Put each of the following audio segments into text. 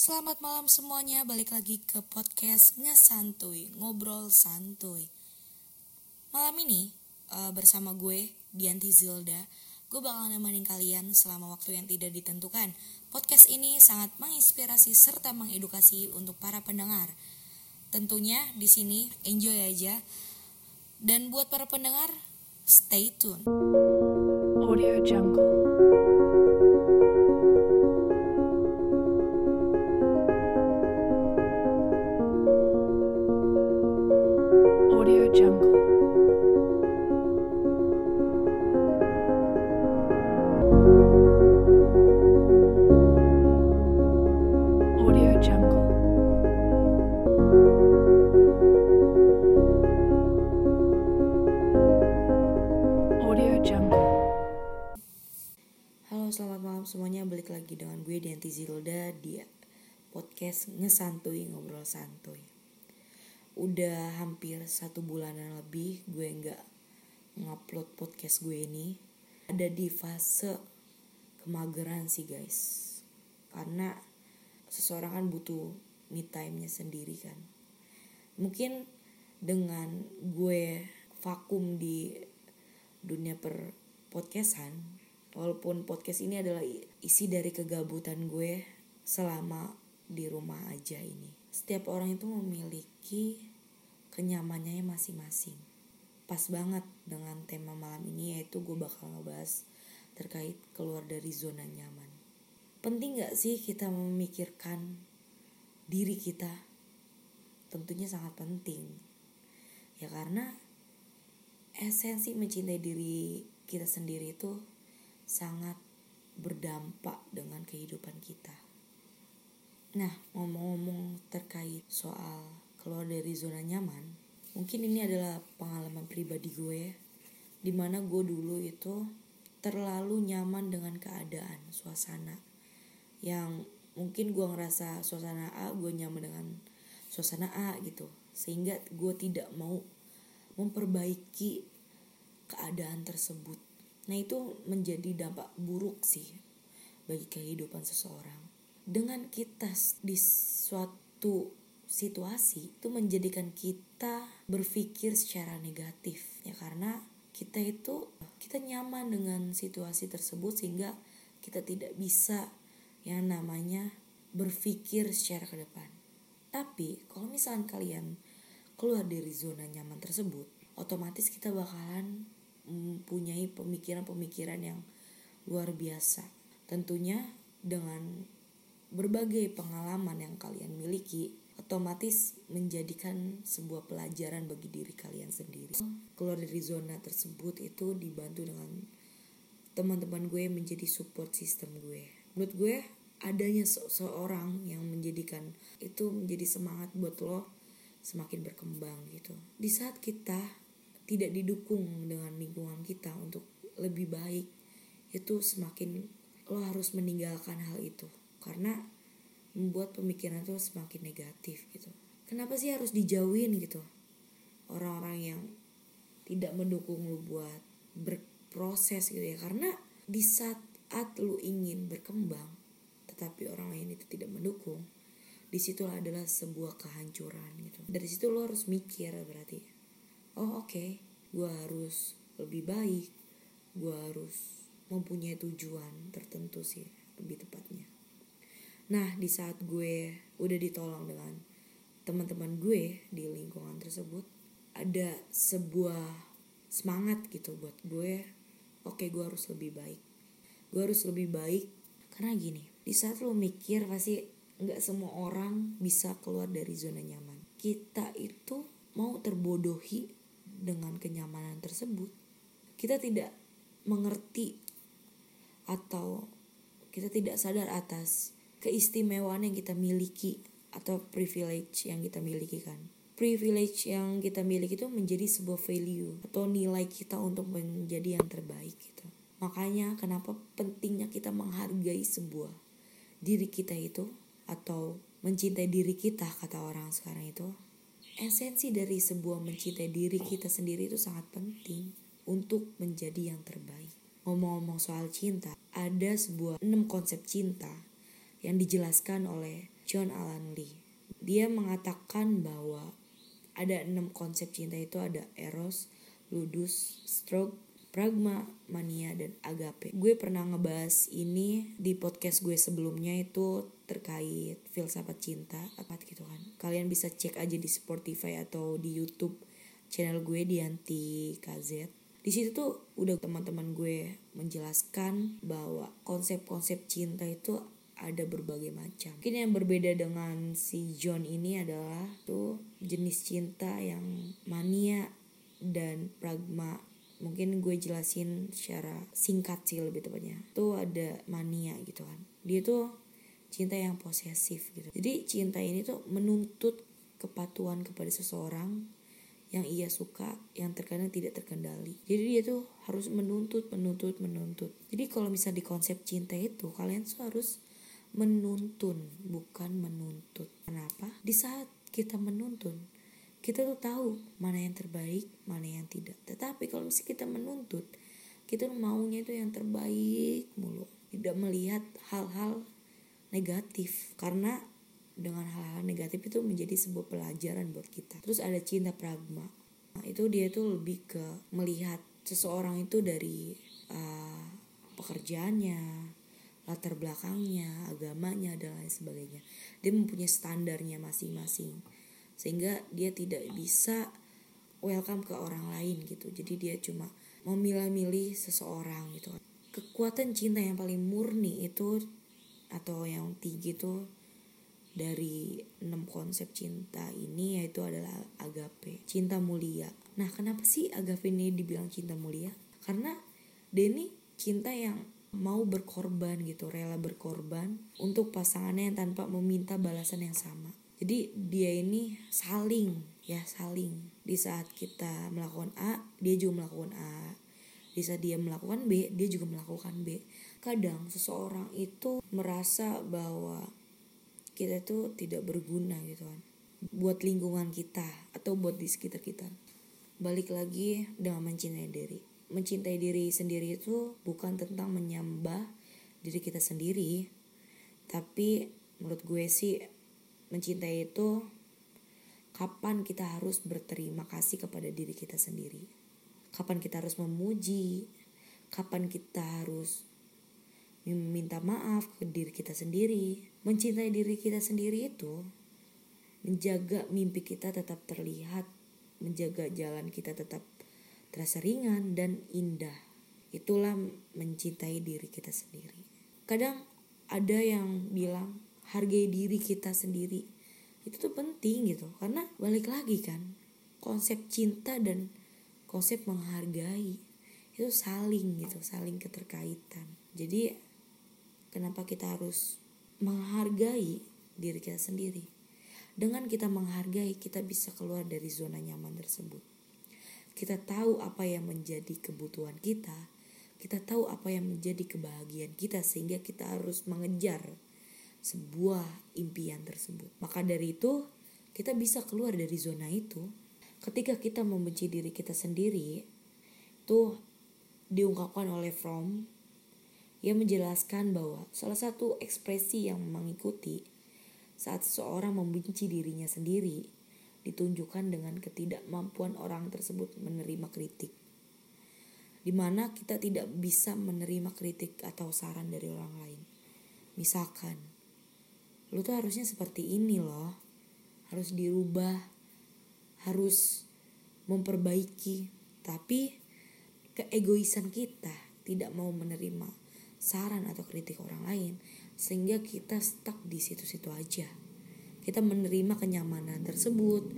Selamat malam semuanya, balik lagi ke podcast Ngesantuy, Ngobrol Santuy. Malam ini uh, bersama gue, Dianti Zilda, gue bakal nemenin kalian selama waktu yang tidak ditentukan. Podcast ini sangat menginspirasi serta mengedukasi untuk para pendengar. Tentunya di sini enjoy aja. Dan buat para pendengar, stay tune. Audio Jungle. Podcast Ngesantuy Ngobrol Santuy. Udah hampir satu bulanan lebih Gue nggak ngupload podcast gue ini. Ada di fase kemageran sih guys. Karena seseorang kan butuh me time-nya sendiri kan. Mungkin dengan gue vakum di dunia per podcastan walaupun podcast ini adalah isi dari kegabutan gue selama di rumah aja ini. Setiap orang itu memiliki kenyamanannya masing-masing. Pas banget dengan tema malam ini yaitu gue bakal ngebahas terkait keluar dari zona nyaman. Penting gak sih kita memikirkan diri kita? Tentunya sangat penting. Ya karena esensi mencintai diri kita sendiri itu sangat berdampak dengan kehidupan kita. Nah, ngomong-ngomong terkait soal keluar dari zona nyaman, mungkin ini adalah pengalaman pribadi gue, di mana gue dulu itu terlalu nyaman dengan keadaan, suasana, yang mungkin gue ngerasa suasana A, gue nyaman dengan suasana A gitu, sehingga gue tidak mau memperbaiki keadaan tersebut. Nah, itu menjadi dampak buruk sih bagi kehidupan seseorang. Dengan kita di suatu situasi itu menjadikan kita berpikir secara negatif ya karena kita itu kita nyaman dengan situasi tersebut sehingga kita tidak bisa yang namanya berpikir secara ke depan. Tapi kalau misalnya kalian keluar dari zona nyaman tersebut, otomatis kita bakalan mempunyai pemikiran-pemikiran yang luar biasa. Tentunya dengan berbagai pengalaman yang kalian miliki, otomatis menjadikan sebuah pelajaran bagi diri kalian sendiri. Keluar dari zona tersebut itu dibantu dengan teman-teman gue menjadi support system gue. Menurut gue adanya seseorang yang menjadikan itu menjadi semangat buat lo semakin berkembang gitu. Di saat kita tidak didukung dengan lingkungan kita untuk lebih baik, itu semakin lo harus meninggalkan hal itu karena membuat pemikiran itu semakin negatif gitu. Kenapa sih harus dijauhin gitu? Orang-orang yang tidak mendukung lo buat berproses gitu ya karena di saat lo ingin berkembang tetapi orang lain itu tidak mendukung di situlah adalah sebuah kehancuran gitu dari situ lo harus mikir berarti oh oke okay, gue harus lebih baik gue harus mempunyai tujuan tertentu sih lebih tepatnya nah di saat gue udah ditolong dengan teman-teman gue di lingkungan tersebut ada sebuah semangat gitu buat gue oke okay, gue harus lebih baik. Gue harus lebih baik. Karena gini di saat lo mikir pasti nggak semua orang bisa keluar dari zona nyaman. Kita itu mau terbodohi dengan kenyamanan tersebut kita tidak mengerti atau kita tidak sadar atas keistimewaan yang kita miliki atau privilege yang kita miliki kan. Privilege yang kita miliki itu menjadi sebuah value atau nilai kita untuk menjadi yang terbaik gitu. Makanya kenapa pentingnya kita menghargai sebuah diri kita itu atau mencintai diri kita kata orang sekarang itu. Esensi dari sebuah mencintai diri kita sendiri itu sangat penting untuk menjadi yang terbaik. Ngomong-ngomong soal cinta ada sebuah enam konsep cinta yang dijelaskan oleh John Alan Lee. Dia mengatakan bahwa ada enam konsep cinta itu ada eros, ludus, stroke, pragma, mania, dan agape. Gue pernah ngebahas ini di podcast gue sebelumnya itu terkait filsafat cinta apa gitu kan. Kalian bisa cek aja di Spotify atau di YouTube channel gue di anti KZ. Di situ tuh udah teman-teman gue menjelaskan bahwa konsep-konsep cinta itu ada berbagai macam. Mungkin yang berbeda dengan si John ini adalah tuh jenis cinta yang mania dan pragma. Mungkin gue jelasin secara singkat sih lebih tepatnya. Tuh ada mania gitu kan. Dia tuh cinta yang posesif gitu. Jadi cinta ini tuh menuntut kepatuhan kepada seseorang yang ia suka yang terkadang tidak terkendali. Jadi dia tuh harus menuntut menuntut menuntut. Jadi kalau misal di konsep cinta itu kalian tuh harus menuntun bukan menuntut. Kenapa? Di saat kita menuntun kita tuh tahu mana yang terbaik mana yang tidak. Tetapi kalau misalnya kita menuntut kita maunya itu yang terbaik mulu. Tidak melihat hal-hal negatif. Karena dengan hal-hal negatif itu menjadi sebuah pelajaran buat kita. Terus ada cinta pragma. Nah, itu dia tuh lebih ke melihat seseorang itu dari uh, pekerjaannya latar belakangnya agamanya dan lain sebagainya. Dia mempunyai standarnya masing-masing. Sehingga dia tidak bisa welcome ke orang lain gitu. Jadi dia cuma memilah-milih seseorang gitu. Kekuatan cinta yang paling murni itu atau yang tinggi itu dari enam konsep cinta ini yaitu adalah agape cinta mulia. Nah kenapa sih agape ini dibilang cinta mulia? Karena ini cinta yang mau berkorban gitu rela berkorban untuk pasangannya yang tanpa meminta balasan yang sama. Jadi dia ini saling ya saling. Di saat kita melakukan A dia juga melakukan A. Di saat dia melakukan B dia juga melakukan B. Kadang seseorang itu merasa bahwa kita itu tidak berguna gitu kan buat lingkungan kita atau buat di sekitar kita. Balik lagi dengan mencintai diri mencintai diri sendiri itu bukan tentang menyembah diri kita sendiri tapi menurut gue sih mencintai itu kapan kita harus berterima kasih kepada diri kita sendiri. Kapan kita harus memuji, kapan kita harus meminta maaf ke diri kita sendiri. Mencintai diri kita sendiri itu menjaga mimpi kita tetap terlihat, menjaga jalan kita tetap terasa ringan dan indah. Itulah mencintai diri kita sendiri. Kadang ada yang bilang hargai diri kita sendiri. Itu tuh penting gitu. Karena balik lagi kan konsep cinta dan konsep menghargai itu saling gitu saling keterkaitan. Jadi kenapa kita harus menghargai diri kita sendiri? Dengan kita menghargai kita bisa keluar dari zona nyaman tersebut kita tahu apa yang menjadi kebutuhan kita kita tahu apa yang menjadi kebahagiaan kita sehingga kita harus mengejar sebuah impian tersebut. Maka dari itu, kita bisa keluar dari zona itu. Ketika kita membenci diri kita sendiri, itu diungkapkan oleh Fromm ia menjelaskan bahwa salah satu ekspresi yang mengikuti saat seseorang membenci dirinya sendiri ditunjukkan dengan ketidakmampuan orang tersebut menerima kritik. Di mana kita tidak bisa menerima kritik atau saran dari orang lain. Misalkan, lu tuh harusnya seperti ini loh harus dirubah harus memperbaiki tapi keegoisan kita tidak mau menerima saran atau kritik orang lain sehingga kita stuck di situ-situ aja kita menerima kenyamanan tersebut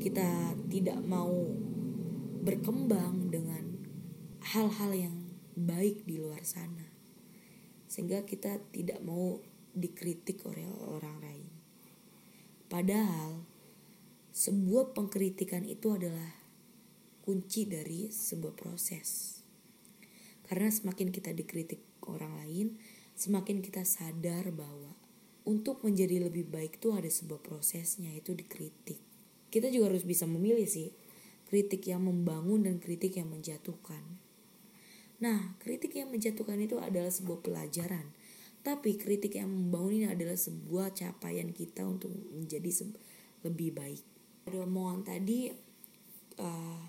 kita tidak mau berkembang dengan hal-hal yang baik di luar sana sehingga kita tidak mau dikritik oleh orang lain. Padahal sebuah pengkritikan itu adalah kunci dari sebuah proses. Karena semakin kita dikritik orang lain, semakin kita sadar bahwa untuk menjadi lebih baik itu ada sebuah prosesnya itu dikritik. Kita juga harus bisa memilih sih kritik yang membangun dan kritik yang menjatuhkan. Nah, kritik yang menjatuhkan itu adalah sebuah pelajaran tapi kritik yang membangun ini adalah sebuah capaian kita untuk menjadi lebih baik dari omongan tadi uh,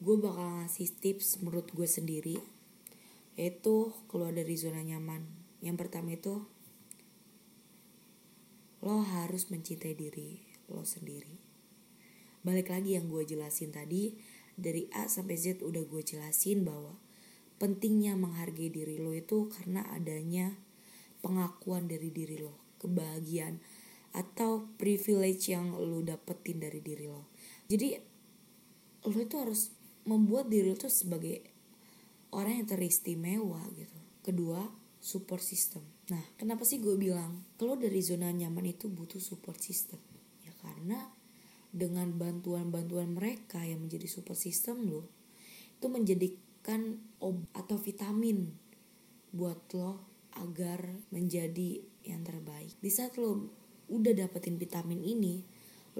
gue bakal ngasih tips menurut gue sendiri yaitu keluar dari zona nyaman yang pertama itu lo harus mencintai diri lo sendiri. Balik lagi yang gue jelasin tadi dari A sampai Z udah gue jelasin bahwa pentingnya menghargai diri lo itu karena adanya pengakuan dari diri lo kebahagiaan atau privilege yang lo dapetin dari diri lo. Jadi lo itu harus membuat diri lo tuh sebagai orang yang teristimewa gitu. Kedua support system. Nah kenapa sih gue bilang kalau dari zona nyaman itu butuh support system? Ya karena dengan bantuan-bantuan mereka yang menjadi support system lo itu menjadikan ob atau vitamin buat lo agar menjadi yang terbaik. Di saat lo udah dapetin vitamin ini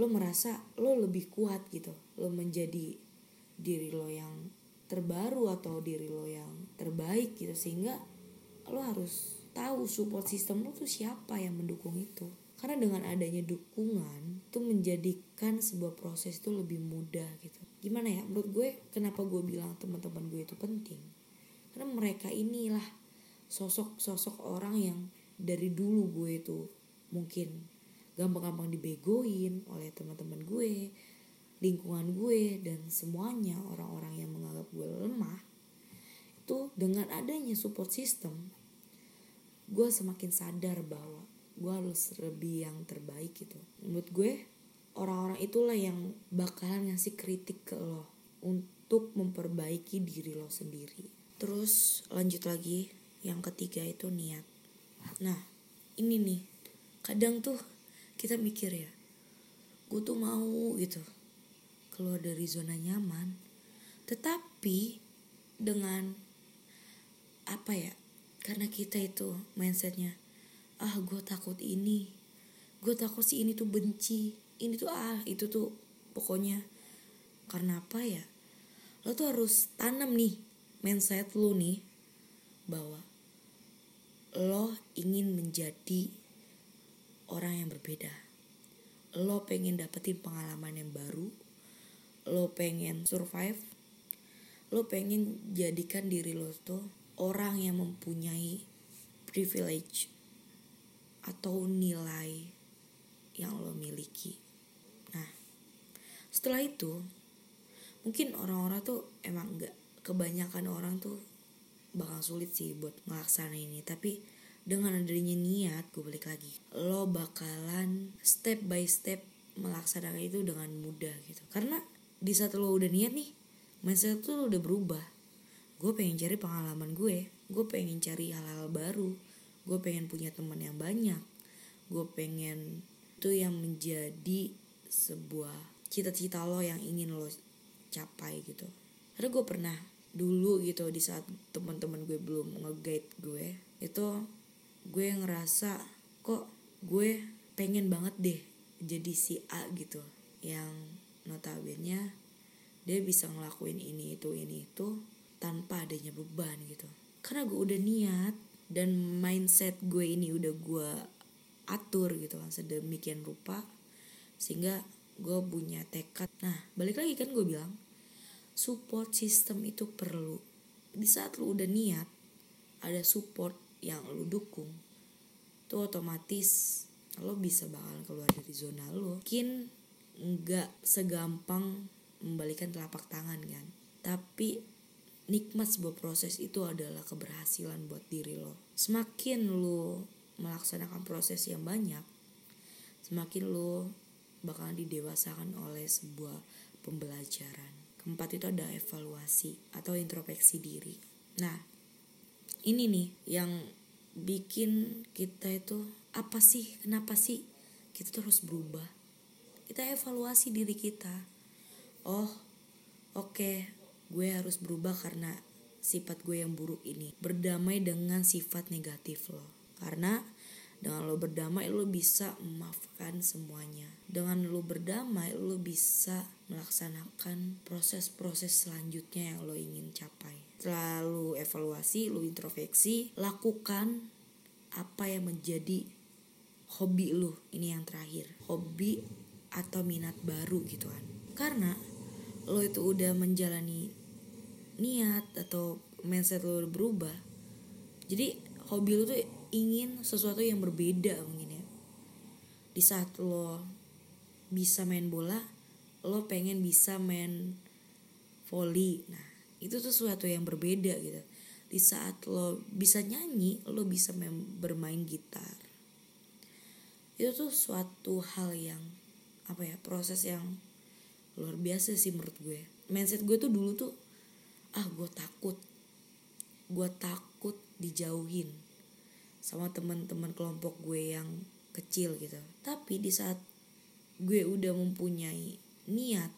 lo merasa lo lebih kuat gitu lo menjadi diri lo yang terbaru atau diri lo yang terbaik gitu. Sehingga lo harus tahu support system lo tuh siapa yang mendukung itu. Karena dengan adanya dukungan itu menjadikan sebuah proses itu lebih mudah gitu. Gimana ya? Menurut gue kenapa gue bilang teman-teman gue itu penting? Karena mereka inilah sosok-sosok orang yang dari dulu gue itu mungkin gampang-gampang dibegoin oleh teman-teman gue lingkungan gue dan semuanya orang-orang yang menganggap gue lemah itu dengan adanya support system gue semakin sadar bahwa gue harus lebih yang terbaik gitu. Menurut gue orang-orang itulah yang bakalan ngasih kritik ke lo untuk memperbaiki diri lo sendiri. Terus lanjut lagi yang ketiga itu niat. Nah ini nih kadang tuh kita mikir ya gue tuh mau gitu keluar dari zona nyaman. Tetapi dengan apa ya? Karena kita itu mindsetnya ah gue takut ini. Gue takut si ini tuh benci. Ini tuh ah itu tuh pokoknya. Karena apa ya? Lo tuh harus tanam nih mindset lo nih bahwa lo ingin menjadi orang yang berbeda. Lo pengen dapetin pengalaman yang baru. Lo pengen survive. Lo pengen jadikan diri lo tuh orang yang mempunyai privilege atau nilai yang lo miliki. Nah setelah itu mungkin orang-orang tuh emang nggak kebanyakan orang tuh bakal sulit sih buat ngelaksanain ini. Tapi dengan adanya niat gue balik lagi lo bakalan step by step melaksanakan itu dengan mudah gitu. Karena di saat lo udah niat nih mindset tuh udah berubah gue pengen cari pengalaman gue. Gue pengen cari hal-hal baru. Gue pengen punya teman yang banyak. Gue pengen itu yang menjadi sebuah cita-cita lo yang ingin lo capai gitu. Karena gue pernah dulu gitu di saat teman-teman gue belum nge-guide gue itu gue ngerasa kok gue pengen banget deh jadi si A gitu. Yang notabene dia bisa ngelakuin ini itu ini itu tanpa adanya beban gitu. Karena gue udah niat dan mindset gue ini udah gue atur gitu kan sedemikian rupa sehingga gue punya tekad. Nah balik lagi kan gue bilang support system itu perlu. Di saat lu udah niat ada support yang lu dukung itu otomatis lo bisa bakal keluar dari zona lo. Mungkin nggak segampang membalikan telapak tangan kan tapi nikmat sebuah proses itu adalah keberhasilan buat diri lo. Semakin lo melaksanakan proses yang banyak semakin lo bakalan didewasakan oleh sebuah pembelajaran. Keempat itu ada evaluasi atau introspeksi diri. Nah ini nih yang bikin kita itu apa sih kenapa sih kita terus berubah? Kita evaluasi diri kita. Oh oke okay, gue harus berubah karena sifat gue yang buruk ini. Berdamai dengan sifat negatif lo. Karena dengan lo berdamai lo bisa memaafkan semuanya. Dengan lo berdamai lo bisa melaksanakan proses-proses selanjutnya yang lo ingin capai. Setelah lo evaluasi lo introspeksi lakukan apa yang menjadi hobi lu ini yang terakhir. Hobi atau minat baru gitu kan karena lo itu udah menjalani niat atau mindset lo berubah. Jadi hobi lo tuh ingin sesuatu yang berbeda mungkin ya. Di saat lo bisa main bola lo pengen bisa main volley nah itu tuh sesuatu yang berbeda gitu. Di saat lo bisa nyanyi lo bisa main, bermain gitar. Itu tuh suatu hal yang apa ya proses yang luar biasa sih menurut gue. Mindset gue tuh dulu tuh ah gue takut. Gue takut dijauhin sama teman-teman kelompok gue yang kecil gitu. Tapi di saat gue udah mempunyai niat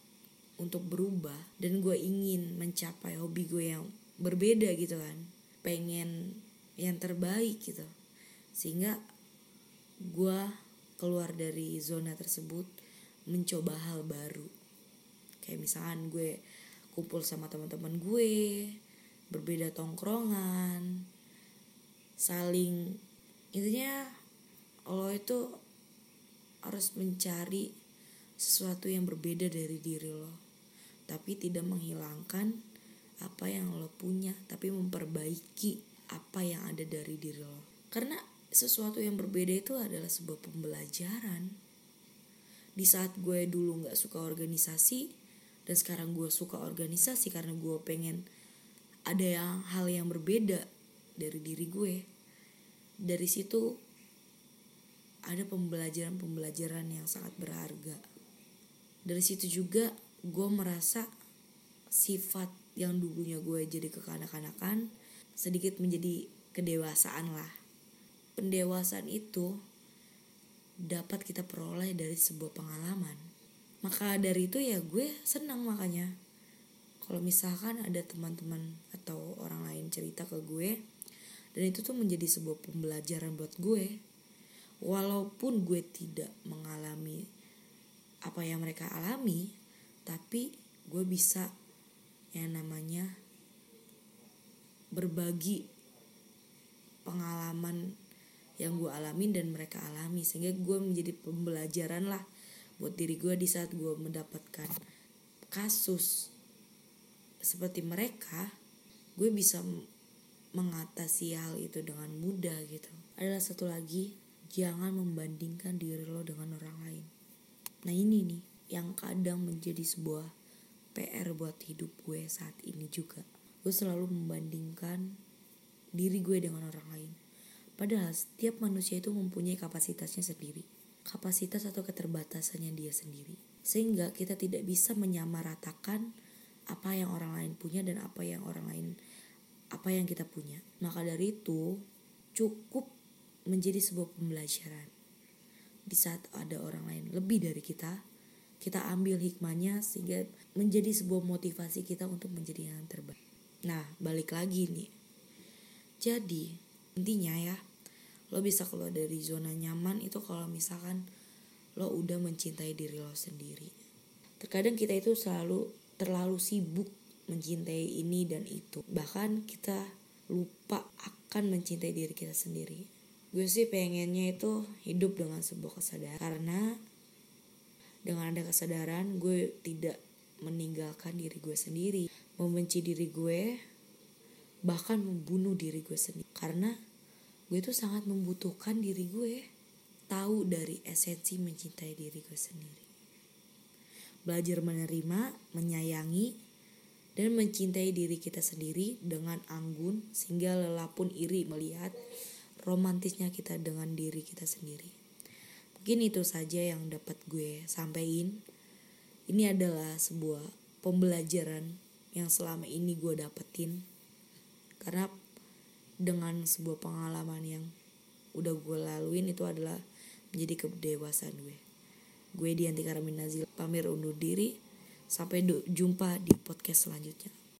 untuk berubah dan gue ingin mencapai hobi gue yang berbeda gitu kan pengen yang terbaik gitu. Sehingga gue keluar dari zona tersebut mencoba hal baru. Kayak misalkan gue kumpul sama teman-teman gue berbeda tongkrongan saling intinya lo itu harus mencari sesuatu yang berbeda dari diri lo tapi tidak menghilangkan apa yang lo punya tapi memperbaiki apa yang ada dari diri lo. Karena sesuatu yang berbeda itu adalah sebuah pembelajaran. Di saat gue dulu nggak suka organisasi dan sekarang gue suka organisasi karena gue pengen ada yang hal yang berbeda dari diri gue. Dari situ ada pembelajaran-pembelajaran yang sangat berharga. Dari situ juga gue merasa sifat yang dulunya gue jadi kekanak-kanakan sedikit menjadi kedewasaan lah. Pendewasaan itu dapat kita peroleh dari sebuah pengalaman maka dari itu ya gue senang makanya. Kalau misalkan ada teman-teman atau orang lain cerita ke gue dan itu tuh menjadi sebuah pembelajaran buat gue. Walaupun gue tidak mengalami apa yang mereka alami tapi gue bisa yang namanya berbagi pengalaman yang gue alamin dan mereka alami. Sehingga gue menjadi pembelajaran lah buat diri gue di saat gue mendapatkan kasus seperti mereka gue bisa mengatasi hal itu dengan mudah gitu. Adalah satu lagi jangan membandingkan diri lo dengan orang lain. Nah ini nih yang kadang menjadi sebuah PR buat hidup gue saat ini juga. Gue selalu membandingkan diri gue dengan orang lain. Padahal setiap manusia itu mempunyai kapasitasnya sendiri. Kapasitas atau keterbatasannya dia sendiri. Sehingga kita tidak bisa menyamaratakan apa yang orang lain punya dan apa yang orang lain apa yang kita punya. Maka dari itu cukup menjadi sebuah pembelajaran. Di saat ada orang lain lebih dari kita, kita ambil hikmahnya sehingga menjadi sebuah motivasi kita untuk menjadi yang terbaik. Nah, balik lagi nih. Jadi, intinya ya lo bisa keluar dari zona nyaman itu kalau misalkan lo udah mencintai diri lo sendiri. Terkadang kita itu selalu terlalu sibuk mencintai ini dan itu. Bahkan kita lupa akan mencintai diri kita sendiri. Gue sih pengennya itu hidup dengan sebuah kesadaran. Karena dengan ada kesadaran gue tidak meninggalkan diri gue sendiri. Membenci diri gue bahkan membunuh diri gue sendiri. Karena gue tuh sangat membutuhkan diri gue. Tahu dari esensi mencintai diri gue sendiri. Belajar menerima menyayangi dan mencintai diri kita sendiri dengan anggun sehingga lelah pun iri melihat romantisnya kita dengan diri kita sendiri. Mungkin itu saja yang dapat gue sampaikan. Ini adalah sebuah pembelajaran yang selama ini gue dapetin. Karena dengan sebuah pengalaman yang udah gue laluin itu adalah menjadi kedewasaan gue. Gue Dianti Karamin Nazil pamir undur diri. Sampai jumpa di podcast selanjutnya.